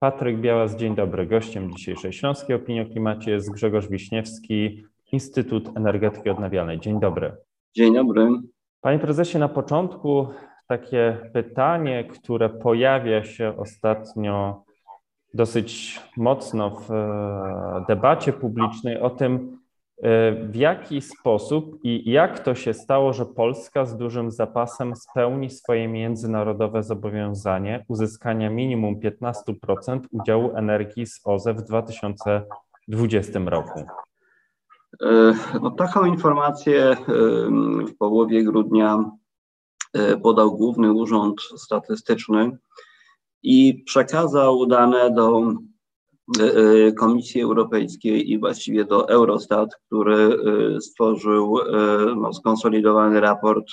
Patryk Białas, dzień dobry. Gościem dzisiejszej Śląskiej Opinii o Klimacie jest Grzegorz Wiśniewski, Instytut Energetyki Odnawialnej. Dzień dobry. Dzień dobry. Panie prezesie, na początku takie pytanie, które pojawia się ostatnio dosyć mocno w e, debacie publicznej o tym, w jaki sposób i jak to się stało, że Polska z dużym zapasem spełni swoje międzynarodowe zobowiązanie uzyskania minimum 15% udziału energii z OZE w 2020 roku? E, no, taką informację w połowie grudnia podał Główny Urząd Statystyczny i przekazał dane do e, e, Komisji Europejskiej i właściwie do Eurostat, który e, stworzył no, skonsolidowany raport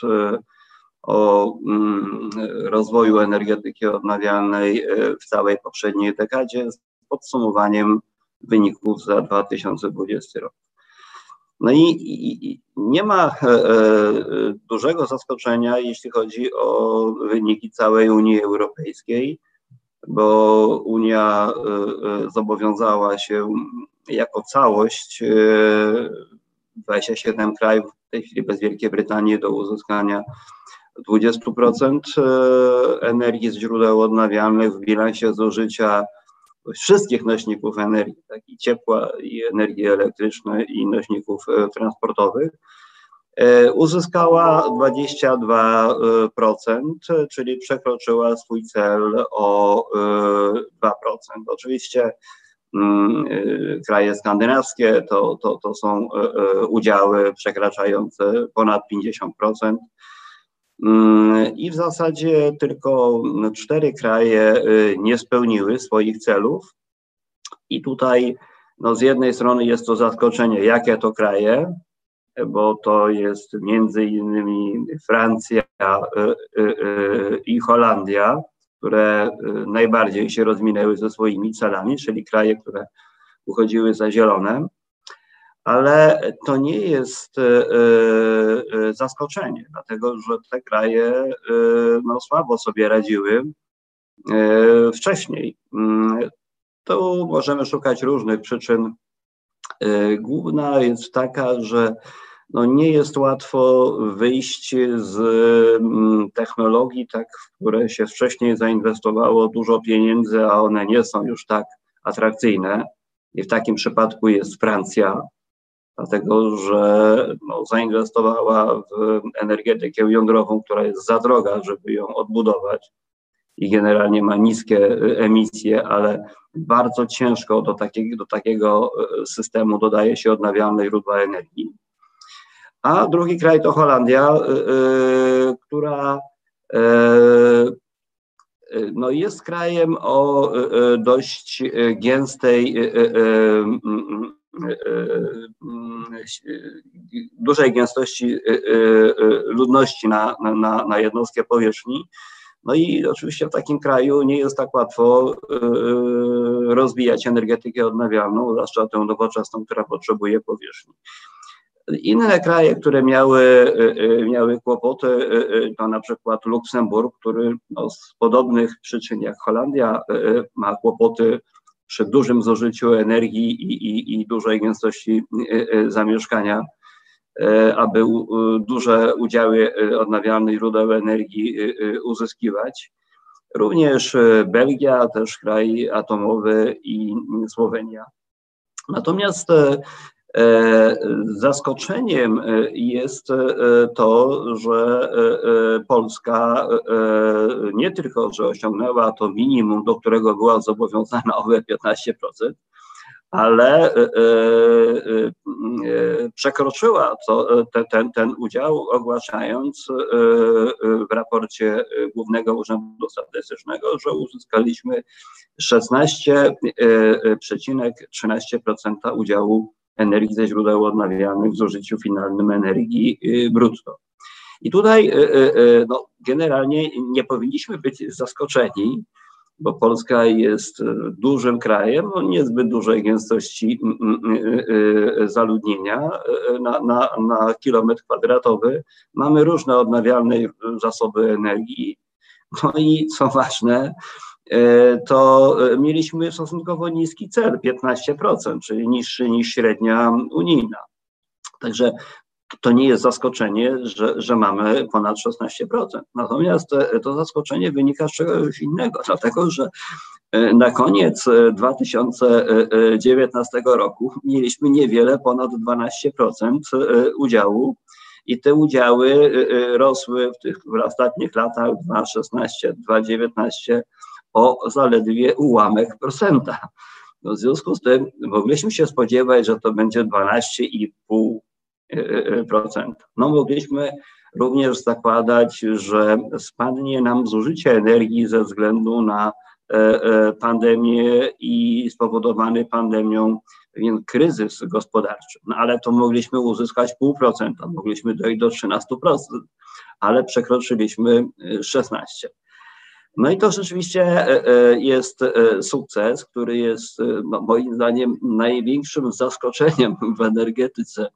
o mm, rozwoju energetyki odnawialnej w całej poprzedniej dekadzie z podsumowaniem wyników za 2020 rok. No i, i, nie ma e, e, dużego zaskoczenia, jeśli chodzi o wyniki całej Unii Europejskiej bo Unia e, e, zobowiązała się jako całość 27 e, krajów, w tej chwili bez Wielkiej Brytanii, do uzyskania 20% energii z źródeł odnawialnych w bilansie zużycia wszystkich nośników energii, tak i ciepła, i energii elektrycznej, i nośników transportowych. Uzyskała 22%, czyli przekroczyła swój cel o 2%. Oczywiście mm, e, kraje skandynawskie to, to, to są udziały przekraczające ponad 50%. Mm, I w zasadzie tylko cztery kraje nie spełniły swoich celów. I tutaj no z jednej strony jest to zaskoczenie, jakie to kraje, bo to jest między innymi Francja i Holandia, które najbardziej się rozminęły ze swoimi celami, czyli kraje, które uchodziły za zielone. Ale to nie jest zaskoczenie, dlatego że te kraje no, słabo sobie radziły wcześniej. Mm, tu możemy szukać różnych przyczyn. Główna jest taka, że no nie jest łatwo wyjść z mm, technologii, tak, w które się wcześniej zainwestowało dużo pieniędzy, a one nie są już tak atrakcyjne. I w takim przypadku jest Francja, dlatego że no, zainwestowała w energetykę jądrową, która jest za droga, żeby ją odbudować i generalnie ma niskie y, emisje, ale bardzo ciężko do takiego, do takiego y, systemu dodaje się odnawialne źródła energii a drugi kraj to Holandia, y, y, która y, no jest krajem o dość gęstej, dużej gęstości ludności na, na, na jednostkę powierzchni. No i oczywiście w takim kraju nie jest tak łatwo rozwijać energetykę odnawialną, zwłaszcza tę nowoczesną, która potrzebuje powierzchni. Inne kraje, które miały, y, y, miały kłopoty, y, to na przykład Luksemburg, który no, z podobnych przyczyn jak Holandia ma kłopoty przy dużym zużyciu energii i, i, i dużej gęstości zamieszkania, aby duże udziały odnawialnych źródeł energii uzyskiwać. Również Belgia, też kraj atomowy i Słowenia. Natomiast E, zaskoczeniem e, jest e, to, że Polska nie tylko, że osiągnęła to minimum, do którego była zobowiązana owe 15%, ale przekroczyła to, ten, ten udział, ogłaszając w raporcie Głównego Urzędu Statystycznego, że uzyskaliśmy 16,13% udziału energii ze źródeł odnawialnych w zużyciu finalnym energii y, brutto. I tutaj y, y, no, generalnie nie powinniśmy być zaskoczeni, bo Polska jest dużym krajem o niezbyt dużej gęstości mm, mm, zaludnienia na, na, na kilometr kwadratowy. Mamy różne odnawialne zasoby energii. No i co ważne, to mieliśmy stosunkowo niski cel 15%, czyli niższy niż średnia unijna. Także to nie jest zaskoczenie, że, że mamy ponad 16%. Natomiast to zaskoczenie wynika z czegoś innego, dlatego że e, na koniec 2019 e, roku mieliśmy niewiele ponad 12% e, udziału i te udziały rosły w tych w ostatnich latach 2,16, 2,19 o zaledwie ułamek procenta. No w związku z tym mogliśmy się spodziewać, że to będzie 12,5 no mogliśmy również zakładać, że spadnie nam zużycie energii ze względu na e, e, pandemię i spowodowany pandemią pewien kryzys gospodarczy. No ale to mogliśmy uzyskać pół procenta, mogliśmy dojść do 13%, ale przekroczyliśmy 16%. No i to rzeczywiście e, jest sukces, który jest moim zdaniem największym zaskoczeniem w energetyce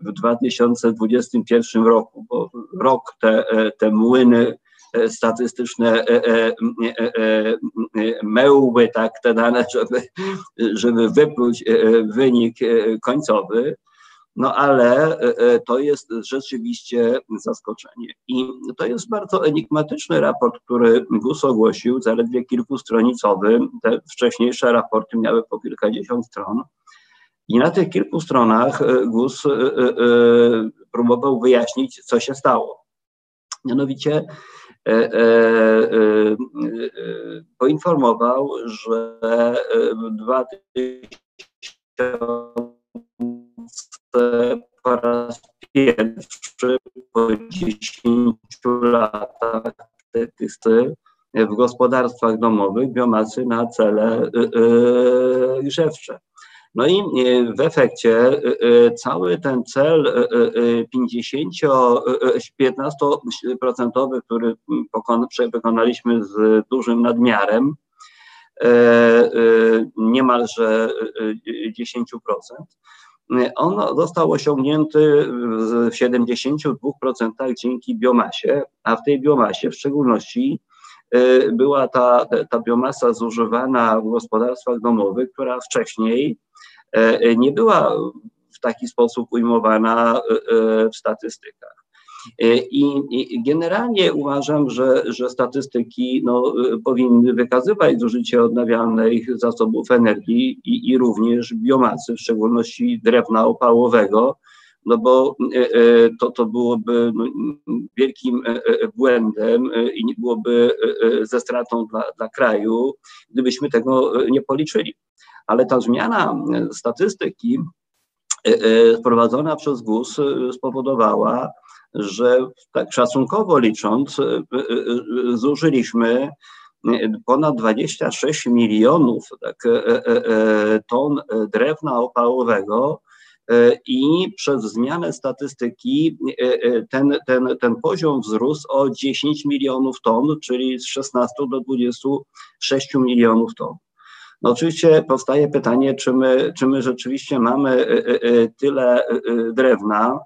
w 2021 roku, bo rok te, te młyny e, statystyczne e, e, mełby tak te dane, żeby, żeby wypluć wynik końcowy. No ale to jest rzeczywiście zaskoczenie. I to jest bardzo enigmatyczny raport, który GUS ogłosił, zaledwie kilkustronicowy. Te wcześniejsze raporty miały po kilkadziesiąt stron. I na tych kilku stronach e, GUS e, e, próbował wyjaśnić, co się stało. Mianowicie poinformował, że w 2000 po raz pierwszy po 10 latach w gospodarstwach domowych biomasy na cele grzewcze. No i e, w efekcie e, e, cały ten cel 50-15%, który wykonaliśmy z dużym nadmiarem, niemalże 10%, on został osiągnięty w 72% dzięki biomasie, a w tej biomasie w szczególności była ta, ta biomasa zużywana w gospodarstwach domowych, która wcześniej E, nie była w taki sposób ujmowana e, w statystykach. I, generalnie uważam, że, że statystyki no, powinny wykazywać zużycie odnawialnych zasobów energii i, i również biomasy, w szczególności drewna opałowego, no bo to, to byłoby no, wielkim błędem i byłoby ze stratą dla, dla kraju, gdybyśmy tego nie policzyli. Ale ta zmiana e, statystyki e, e, wprowadzona przez GUS spowodowała, że tak szacunkowo licząc, zużyliśmy ponad 26 milionów tak, ton drewna opałowego i przez zmianę statystyki ten, ten, ten poziom wzrósł o 10 milionów ton, czyli z 16 do 26 milionów ton. No oczywiście powstaje pytanie, czy my, czy my rzeczywiście mamy e, e, e, tyle drewna,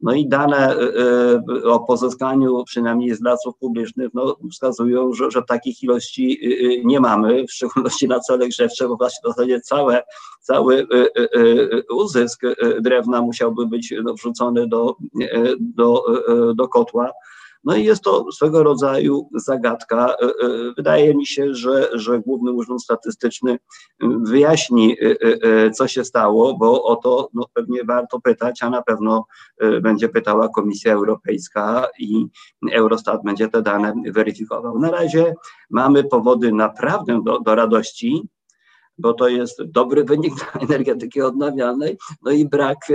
no i dane o pozyskaniu przynajmniej z lasów publicznych no, wskazują, że, że takich ilości nie mamy, w szczególności na cele grzewcze, bo właśnie w zasadzie całe, cały uzysk drewna musiałby być no, wrzucony do, do, do kotła. No i jest to swego rodzaju zagadka. E, e, wydaje mi się, że, że Główny Urząd Statystyczny wyjaśni, e, co się stało, bo o to no, pewnie warto pytać, a na pewno będzie pytała Komisja Europejska i Eurostat będzie te dane weryfikował. Na razie mamy powody naprawdę do, do radości, bo to jest dobry wynik dla energetyki odnawialnej, no i brak e,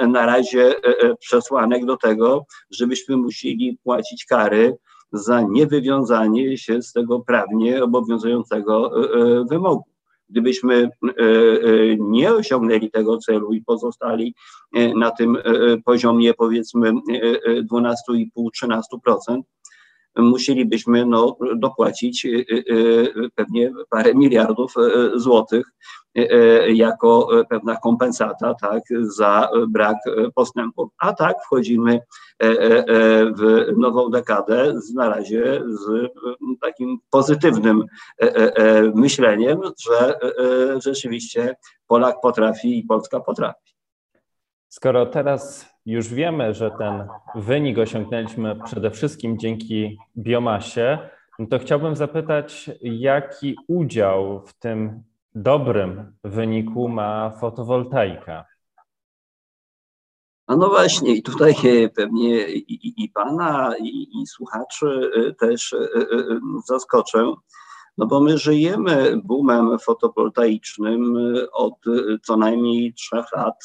e, na razie e, przesłanek do tego, żebyśmy musieli płacić kary za niewywiązanie się z tego prawnie obowiązującego wymogu. Gdybyśmy nie osiągnęli tego celu i pozostali na tym poziomie powiedzmy 12,5-13%, musielibyśmy no, dopłacić pewnie parę miliardów złotych jako pewna kompensata tak, za brak postępów. A tak wchodzimy w nową dekadę z, na razie z takim pozytywnym myśleniem, że rzeczywiście Polak potrafi i Polska potrafi. Skoro teraz już wiemy, że ten wynik osiągnęliśmy przede wszystkim dzięki biomasie, no to chciałbym zapytać, jaki udział w tym dobrym wyniku ma fotowoltaika? No, no właśnie, i tutaj pewnie i, i, i pana, i, i, słuchaczy e, też e, e, zaskoczę, no bo my żyjemy boomem fotowoltaicznym od co najmniej trzech lat.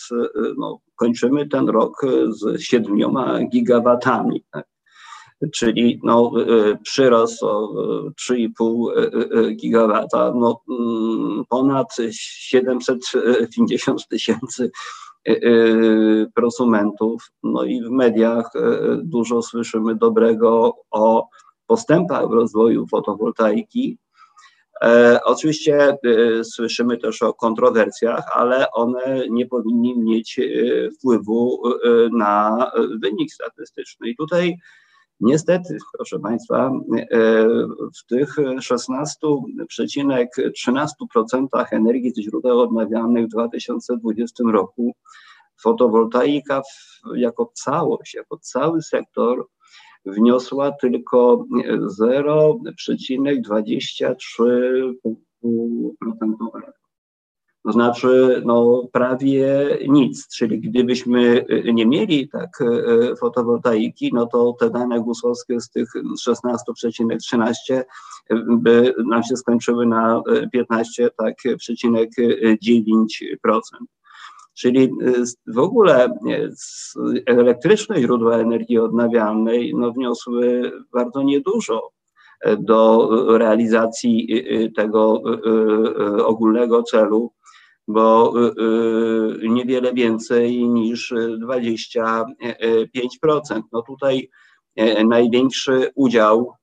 No, kończymy ten rok z siedmioma gigawatami. Tak? Czyli no, przyrost o 3,5 gigawata, no, mm, ponad 750 tysięcy prosumentów. No i w mediach dużo słyszymy dobrego o postępach w rozwoju fotowoltaiki. E, oczywiście e, słyszymy też o kontrowersjach, ale one nie powinny mieć e, wpływu na wynik statystyczny. I tutaj niestety, proszę Państwa, w tych 16,13% energii ze źródeł odnawialnych w 2020 roku fotowoltaika jako całość, jako cały sektor wniosła tylko 0,23%. To znaczy no, prawie nic, czyli gdybyśmy nie mieli tak e, fotowoltaiki, no to te dane gusowskie z tych 16,13 by nam się skończyły na 15,9%. Czyli y, w ogóle y, elektryczne źródła energii odnawialnej no, wniosły bardzo niedużo y, do realizacji tego ogólnego celu, bo niewiele więcej niż 25%. No tutaj największy udział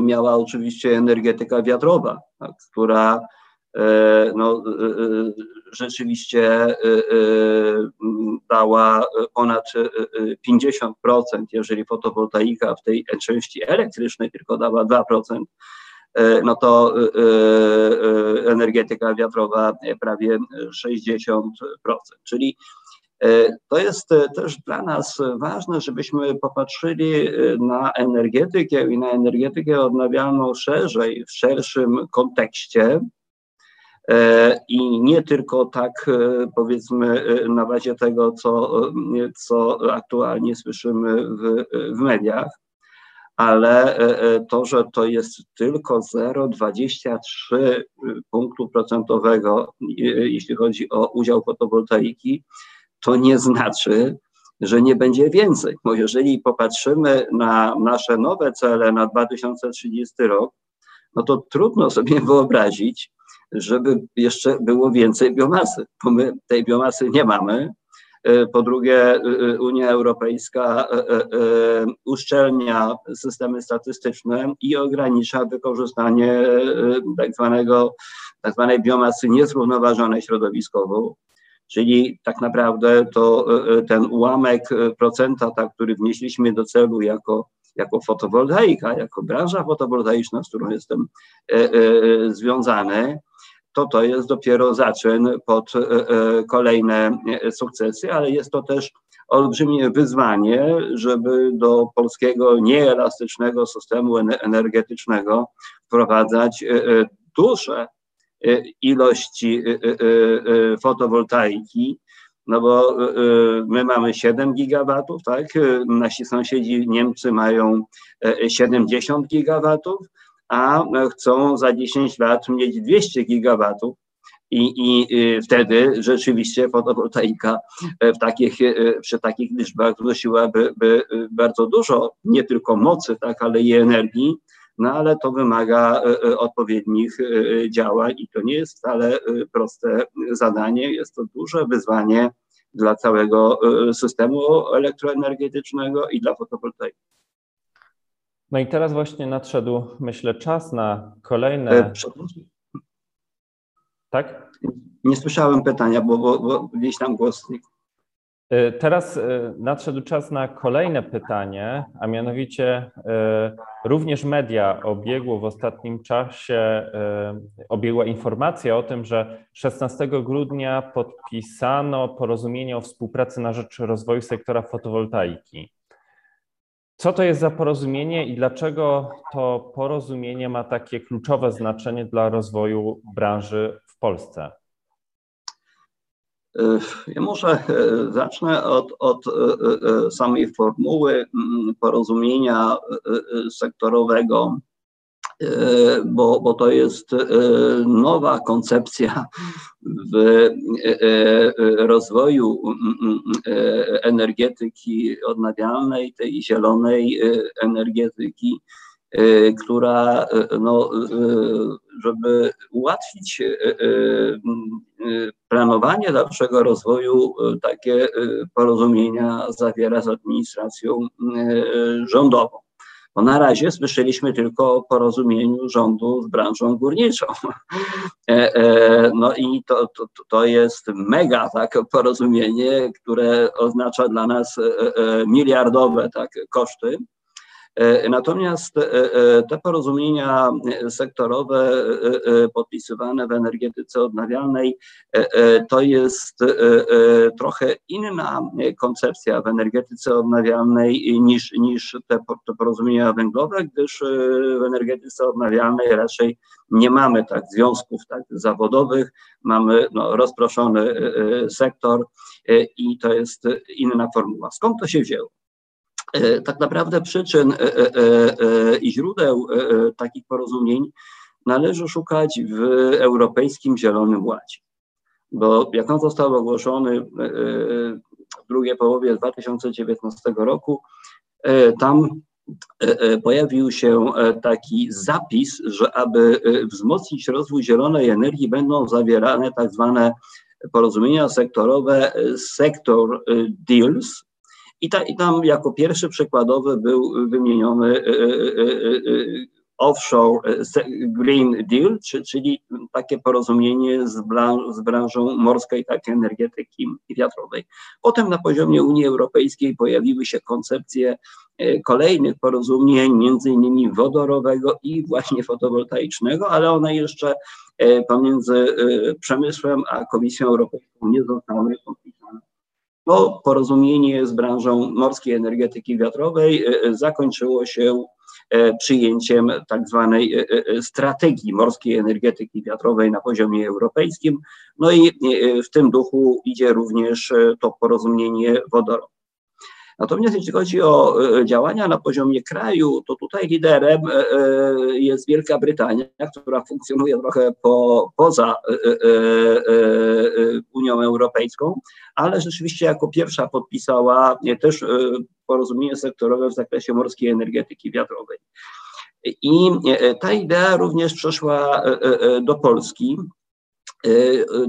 miała oczywiście energetyka wiatrowa, tak, która no, rzeczywiście dała ponad 50%, jeżeli fotowoltaika w tej części elektrycznej tylko dała 2%, no to energetyka wiatrowa prawie 60%. Czyli to jest też dla nas ważne, żebyśmy popatrzyli na energetykę i na energetykę odnawialną szerzej, w szerszym kontekście, i nie tylko tak e, powiedzmy e, na bazie tego, co, co aktualnie słyszymy w, w mediach, ale to, że to jest tylko 0,23 punktu procentowego, jeśli chodzi o udział fotowoltaiki, to nie znaczy, że nie będzie więcej. Bo jeżeli popatrzymy na nasze nowe cele na 2030 rok, no to trudno sobie wyobrazić, żeby jeszcze było więcej biomasy, bo my tej biomasy nie mamy. E, po drugie, e, e, Unia Europejska uszczelnia systemy statystyczne i ogranicza wykorzystanie tak, zwanego, tak zwanej biomasy niezrównoważonej środowiskowo, czyli tak naprawdę to ten ułamek procenta, tak, który wnieśliśmy do celu jako, jako fotowoltaika, jako branża fotowoltaiczna, z którą jestem związany, to to jest dopiero zaczyn pod e, e, kolejne e, sukcesy, ale jest to też olbrzymie wyzwanie, żeby do polskiego nieelastycznego systemu energetycznego wprowadzać duże ilości fotowoltaiki, no bo my mamy 7 gigawatów, tak? Nasi sąsiedzi Niemcy mają 70 gigawatów, a chcą za 10 lat mieć 200 gigawatów. I, I y, wtedy rzeczywiście fotowoltaika w takich, y, przy takich liczbach wnosiłaby by y, bardzo dużo, nie tylko mocy, tak, ale i energii, no ale to wymaga odpowiednich działań i to nie jest wcale proste zadanie, jest to duże wyzwanie dla całego systemu elektroenergetycznego i dla fotowoltaiki. No i teraz właśnie nadszedł, myślę, czas na kolejne. Tak? Nie słyszałem pytania, bo, bo, bo gdzieś tam głos. E, teraz e, nadszedł czas na kolejne pytanie, a mianowicie e, również media obiegło w ostatnim czasie, obiegła informacja o tym, że 16 grudnia podpisano porozumienie o współpracy na rzecz rozwoju sektora fotowoltaiki. Co to jest za porozumienie i dlaczego to porozumienie ma takie kluczowe znaczenie dla rozwoju branży w Polsce? Ja może e, zacznę od, od e, e, samej formuły mm, porozumienia sektorowego, bo, bo to jest nowa koncepcja w rozwoju mm, mm, energetyki odnawialnej, tej zielonej energetyki Y, która, y, no, y, żeby ułatwić planowanie dalszego rozwoju, takie porozumienia zawiera z administracją rządową. Bo na razie słyszeliśmy tylko o porozumieniu rządu z branżą górniczą. E, e, no i to, to, to jest mega tak, porozumienie, które oznacza dla nas e, miliardowe tak, koszty. E, natomiast e, e, te porozumienia sektorowe podpisywane w energetyce odnawialnej to jest trochę inna koncepcja w energetyce odnawialnej niż, niż te, porozumienia węglowe, gdyż w energetyce odnawialnej raczej nie mamy tak związków tak zawodowych, mamy no, rozproszony sektor i to jest inna formuła. Skąd to się wzięło? E, tak naprawdę przyczyn e, e, i źródeł takich porozumień należy szukać w Europejskim Zielonym Ładzie. Bo jak on został ogłoszony w drugiej połowie 2019 roku, tam pojawił się taki zapis, że aby wzmocnić rozwój zielonej energii, będą zawierane tak zwane porozumienia sektorowe, sector deals, i, ta, I tam jako pierwszy przykładowy był wymieniony e, e, e, offshore Green Deal, czyli takie porozumienie z, z branżą morskiej, tak energetyki wiatrowej. Potem na poziomie Unii Europejskiej pojawiły się koncepcje kolejnych porozumień, między innymi wodorowego i właśnie fotowoltaicznego, ale one jeszcze pomiędzy przemysłem a Komisją Europejską nie zostały podpisane. To porozumienie z branżą morskiej energetyki wiatrowej e, e, zakończyło się e, przyjęciem tak zwanej strategii morskiej energetyki wiatrowej na poziomie europejskim. No i w tym duchu idzie również to porozumienie wodorowe. Natomiast jeśli chodzi o e, działania na poziomie kraju, to tutaj liderem e, e, jest Wielka Brytania, która funkcjonuje trochę po, poza Unią Europejską, ale rzeczywiście jako pierwsza podpisała też porozumienie sektorowe w zakresie morskiej energetyki wiatrowej. I ta idea również przeszła do Polski.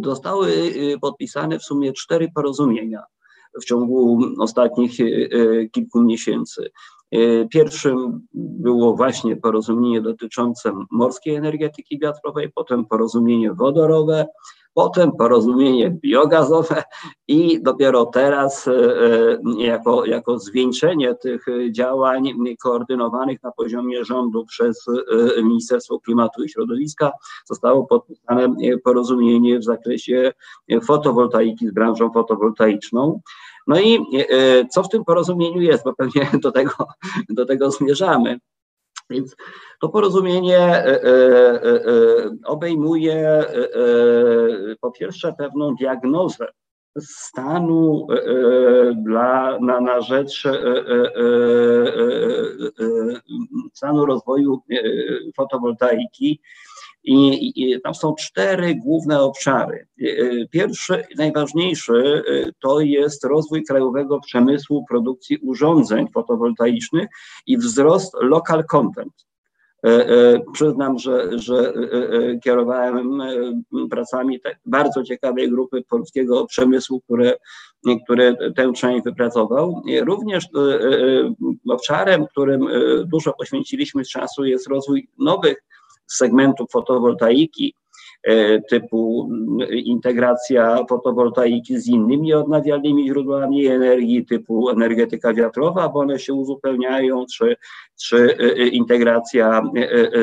Zostały podpisane w sumie cztery porozumienia w ciągu ostatnich e, e, kilku miesięcy. E, pierwszym było właśnie porozumienie dotyczące morskiej energetyki wiatrowej, potem porozumienie wodorowe, potem porozumienie biogazowe i dopiero teraz jako, jako zwieńczenie tych działań koordynowanych na poziomie rządu przez Ministerstwo Klimatu i Środowiska zostało podpisane porozumienie w zakresie fotowoltaiki z branżą fotowoltaiczną. No i e, co w tym porozumieniu jest, bo pewnie do tego, do tego zmierzamy. Więc to porozumienie e, e, obejmuje po pierwsze pewną diagnozę stanu dla, na, na rzecz stanu rozwoju fotowoltaiki i, I, tam są cztery główne obszary. E, e, pierwszy, najważniejszy e, to jest rozwój krajowego przemysłu produkcji urządzeń fotowoltaicznych i wzrost local content. Przyznam, że, że kierowałem pracami bardzo ciekawej grupy polskiego przemysłu, które który tę część wypracował. Również obszarem, którym dużo poświęciliśmy czasu jest rozwój nowych segmentów fotowoltaiki, E, typu integracja fotowoltaiki z innymi odnawialnymi źródłami energii, typu energetyka wiatrowa, bo one się uzupełniają, czy, czy e, e, integracja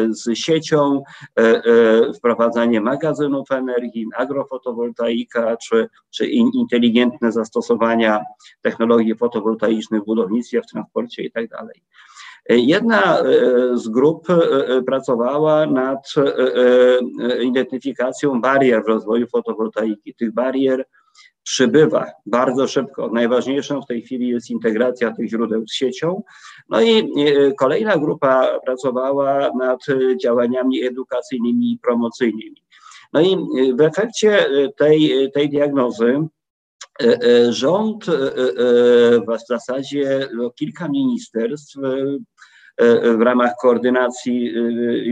z siecią, wprowadzanie magazynów energii, agrofotowoltaika, czy, czy inteligentne zastosowania technologii fotowoltaicznych w budownictwie, w transporcie itd. Jedna e, z grup e, pracowała nad e, identyfikacją barier w rozwoju fotowoltaiki. Tych barier przybywa bardzo szybko. Najważniejszą w tej chwili jest integracja tych źródeł z siecią. No i kolejna grupa pracowała nad działaniami edukacyjnymi i promocyjnymi. No i w efekcie tej, tej diagnozy E, e, rząd e, w zasadzie no, kilka ministerstw w ramach koordynacji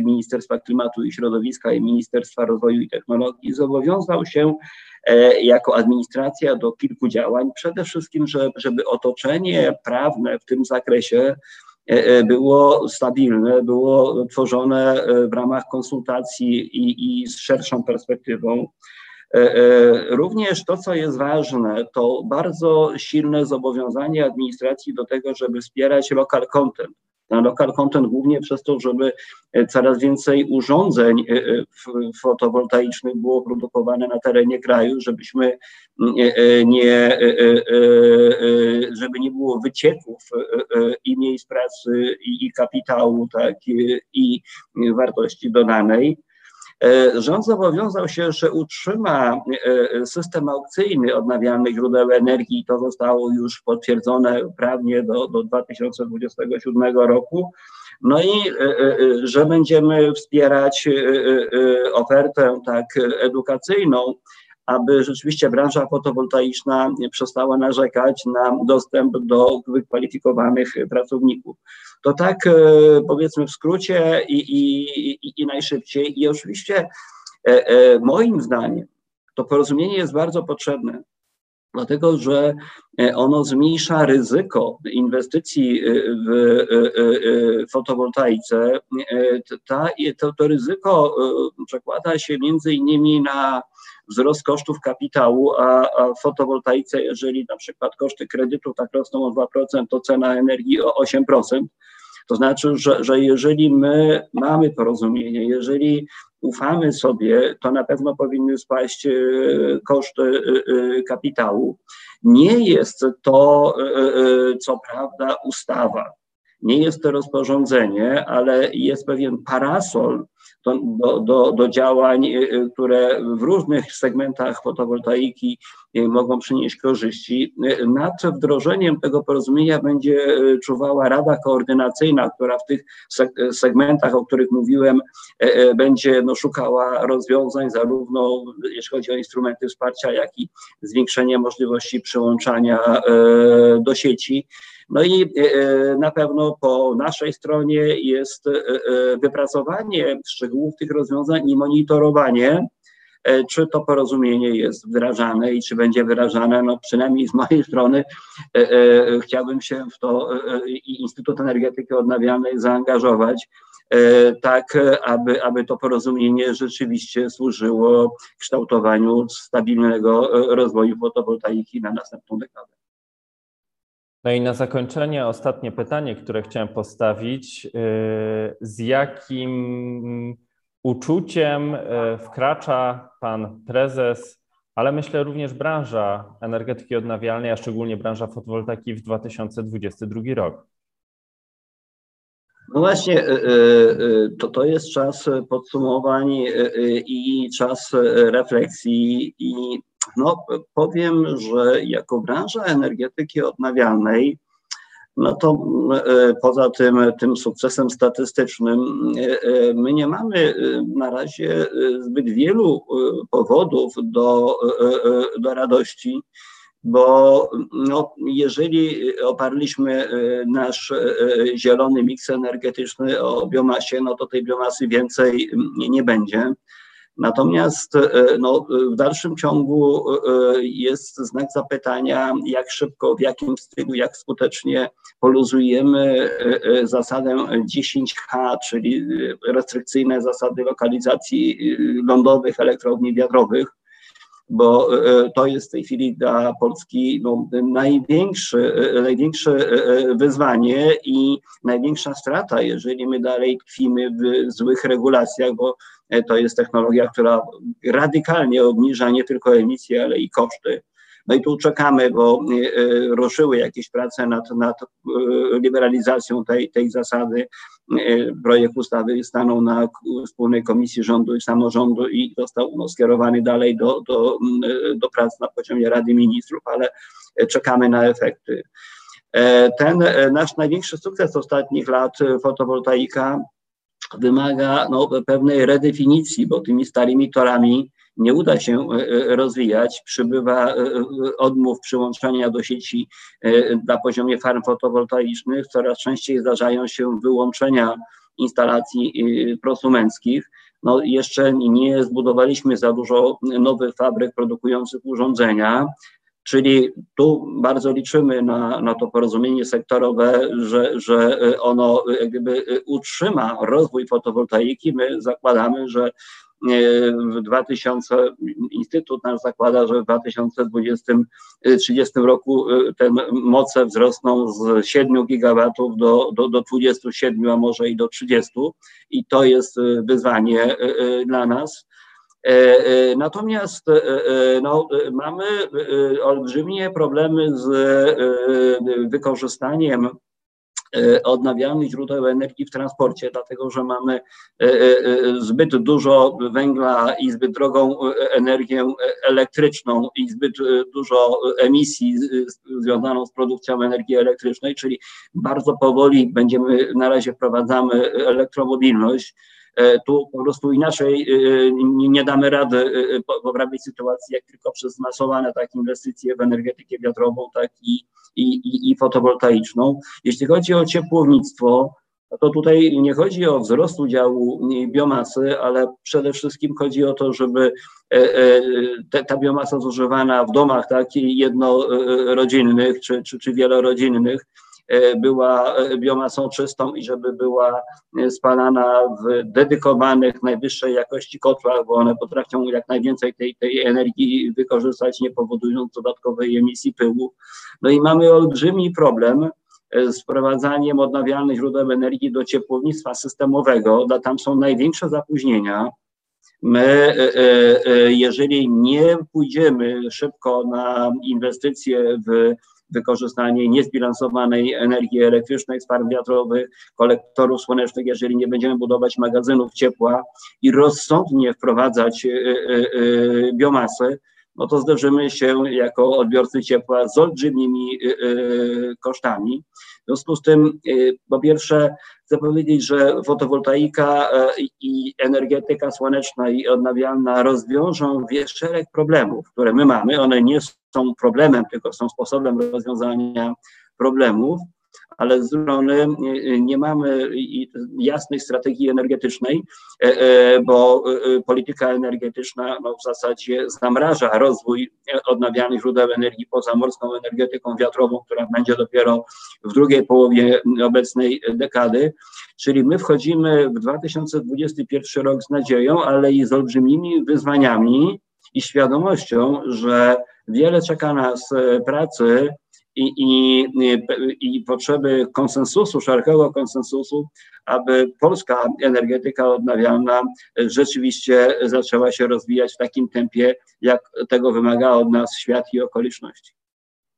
Ministerstwa Klimatu i Środowiska i Ministerstwa Rozwoju i Technologii zobowiązał się jako administracja do kilku działań. Przede wszystkim, żeby otoczenie prawne w tym zakresie było stabilne, było tworzone w ramach konsultacji i, i z szerszą perspektywą. E, e, również to, co jest ważne, to bardzo silne zobowiązanie administracji do tego, żeby wspierać local content. Ten local content głównie przez to, żeby e, coraz więcej urządzeń fotowoltaicznych było produkowane na terenie kraju, żebyśmy nie, żeby nie było wycieków i miejsc pracy, i, i kapitału, tak, i wartości dodanej. E, rząd zobowiązał się, że utrzyma e, system aukcyjny odnawialnych źródeł energii. To zostało już potwierdzone prawnie do, do 2027 roku. No i e, że będziemy wspierać ofertę tak edukacyjną, aby rzeczywiście branża fotowoltaiczna przestała narzekać na dostęp do wykwalifikowanych pracowników. To tak e, powiedzmy w skrócie i, i, i najszybciej. I oczywiście e, e, moim zdaniem to porozumienie jest bardzo potrzebne, dlatego że ono zmniejsza ryzyko inwestycji w fotowoltaice. Ta, to, to ryzyko przekłada się między innymi na wzrost kosztów kapitału, a, a w fotowoltaice, jeżeli na przykład koszty kredytu tak rosną o 2%, to cena energii o 8%. To znaczy, że, że jeżeli my mamy porozumienie, jeżeli ufamy sobie, to na pewno powinny spaść e, koszty e, e, kapitału. Nie jest to, co prawda, ustawa, nie jest to rozporządzenie, ale jest pewien parasol, do, do, do, działań, y, y, które w różnych segmentach fotowoltaiki y, mogą przynieść korzyści. Nad wdrożeniem tego porozumienia będzie czuwała Rada Koordynacyjna, która w tych segmentach, o których mówiłem, będzie no, szukała rozwiązań, zarówno jeśli chodzi o instrumenty wsparcia, jak i zwiększenie możliwości przyłączania do sieci. No i e, e, na pewno po naszej stronie jest e, wypracowanie szczegółów tych rozwiązań i monitorowanie, czy to porozumienie jest wdrażane i czy będzie wyrażane, no przynajmniej z mojej strony chciałbym się w to i Instytut Energetyki Odnawialnej zaangażować, tak aby, aby to porozumienie rzeczywiście służyło kształtowaniu stabilnego rozwoju fotowoltaiki na następną dekadę. No i na zakończenie ostatnie pytanie, które chciałem postawić. Y, z jakim uczuciem y, wkracza pan prezes, ale myślę również branża energetyki odnawialnej, a szczególnie branża fotowoltaiki w 2022 rok? No właśnie, y, to, to jest czas podsumowań i czas refleksji i no, powiem, że jako branża energetyki odnawialnej, no to e, poza tym, tym sukcesem statystycznym, e, e, my nie mamy na razie zbyt wielu powodów do, do radości, bo no, jeżeli oparliśmy nasz zielony miks energetyczny o biomasie, no to tej biomasy więcej nie będzie. Natomiast no, w dalszym ciągu jest znak zapytania, jak szybko, w jakim stylu, jak skutecznie poluzujemy zasadę 10H, czyli restrykcyjne zasady lokalizacji lądowych elektrowni wiatrowych bo e, to jest w tej chwili dla Polski no, największe, największe e, wyzwanie i największa strata, jeżeli my dalej tkwimy w złych regulacjach, bo e, to jest technologia, która radykalnie obniża nie tylko emisje, ale i koszty. No i tu czekamy, bo ruszyły jakieś prace nad, nad liberalizacją tej, tej zasady. Projekt ustawy stanął na wspólnej komisji rządu i samorządu i został no, skierowany dalej do, do, do prac na poziomie Rady Ministrów, ale czekamy na efekty. Ten nasz największy sukces ostatnich lat, fotowoltaika, wymaga no, pewnej redefinicji, bo tymi starymi torami nie uda się e, e, rozwijać, przybywa e, odmów przyłączania do sieci na poziomie farm fotowoltaicznych, coraz częściej zdarzają się wyłączenia instalacji prosumenckich. No, jeszcze nie zbudowaliśmy za dużo nowych fabryk produkujących urządzenia, Czyli tu bardzo liczymy na, na to porozumienie sektorowe, że, że ono jakby utrzyma rozwój fotowoltaiki. My zakładamy, że w 2000, Instytut nasz zakłada, że w 2020-30 roku y, te moce wzrosną z 7 gigawatów do, do, do 27, a może i do 30 i to jest y, wyzwanie y, dla nas. E, e, natomiast e, no, mamy olbrzymie problemy z wykorzystaniem odnawialnych źródeł energii w transporcie, dlatego że mamy zbyt dużo węgla i zbyt drogą energię elektryczną i zbyt dużo emisji związaną z produkcją energii elektrycznej, czyli bardzo powoli będziemy, na razie wprowadzamy elektromobilność, tu po prostu inaczej nie damy rady poprawić sytuacji, jak tylko przez masowane tak inwestycje w energetykę wiatrową, tak i i, i, fotowoltaiczną. Jeśli chodzi o ciepłownictwo, to tutaj nie chodzi o wzrost udziału biomasy, ale przede wszystkim chodzi o to, żeby e, e, ta biomasa zużywana w domach takich jednorodzinnych czy, czy, czy wielorodzinnych E, była e, biomasą czystą i żeby była e, spalana w dedykowanych najwyższej jakości kotłach, bo one potrafią jak najwięcej tej, tej energii wykorzystać, nie powodując dodatkowej emisji pyłu. No i mamy olbrzymi problem, z wprowadzaniem odnawialnych źródeł energii do ciepłownictwa systemowego, tam są największe zapóźnienia. My, jeżeli nie pójdziemy szybko na inwestycje w wykorzystanie niezbilansowanej energii elektrycznej z farm wiatrowych, kolektorów słonecznych, jeżeli nie będziemy budować magazynów ciepła i rozsądnie wprowadzać y, y, y, biomasę, no to zderzymy się jako odbiorcy ciepła z olbrzymimi kosztami. W związku z tym, po pierwsze, chcę powiedzieć, że fotowoltaika i energetyka słoneczna i odnawialna rozwiążą szereg problemów, które my mamy. One nie są problemem, tylko są sposobem rozwiązania problemów, ale z drugiej strony nie mamy jasnej strategii energetycznej, e, e, bo e, polityka energetyczna no, w zasadzie zamraża rozwój odnawialnych źródeł energii poza morską energetyką wiatrową, która będzie dopiero w drugiej połowie obecnej dekady. Czyli my wchodzimy w 2021 rok z nadzieją, ale i z olbrzymimi wyzwaniami i świadomością, że wiele czeka nas e, pracy i, i, i potrzeby konsensusu, szerokiego konsensusu, aby polska energetyka odnawialna rzeczywiście zaczęła się rozwijać w takim tempie, jak tego wymaga od nas świat i okoliczności.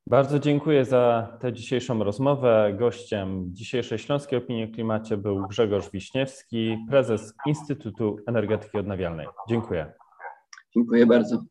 Bardzo dziękuję za tę dzisiejszą rozmowę. Gościem dzisiejszej Śląskiej Opinii o Klimacie był Grzegorz Wiśniewski, prezes Instytutu Energetyki Odnawialnej. Dziękuję. Dziękuję bardzo.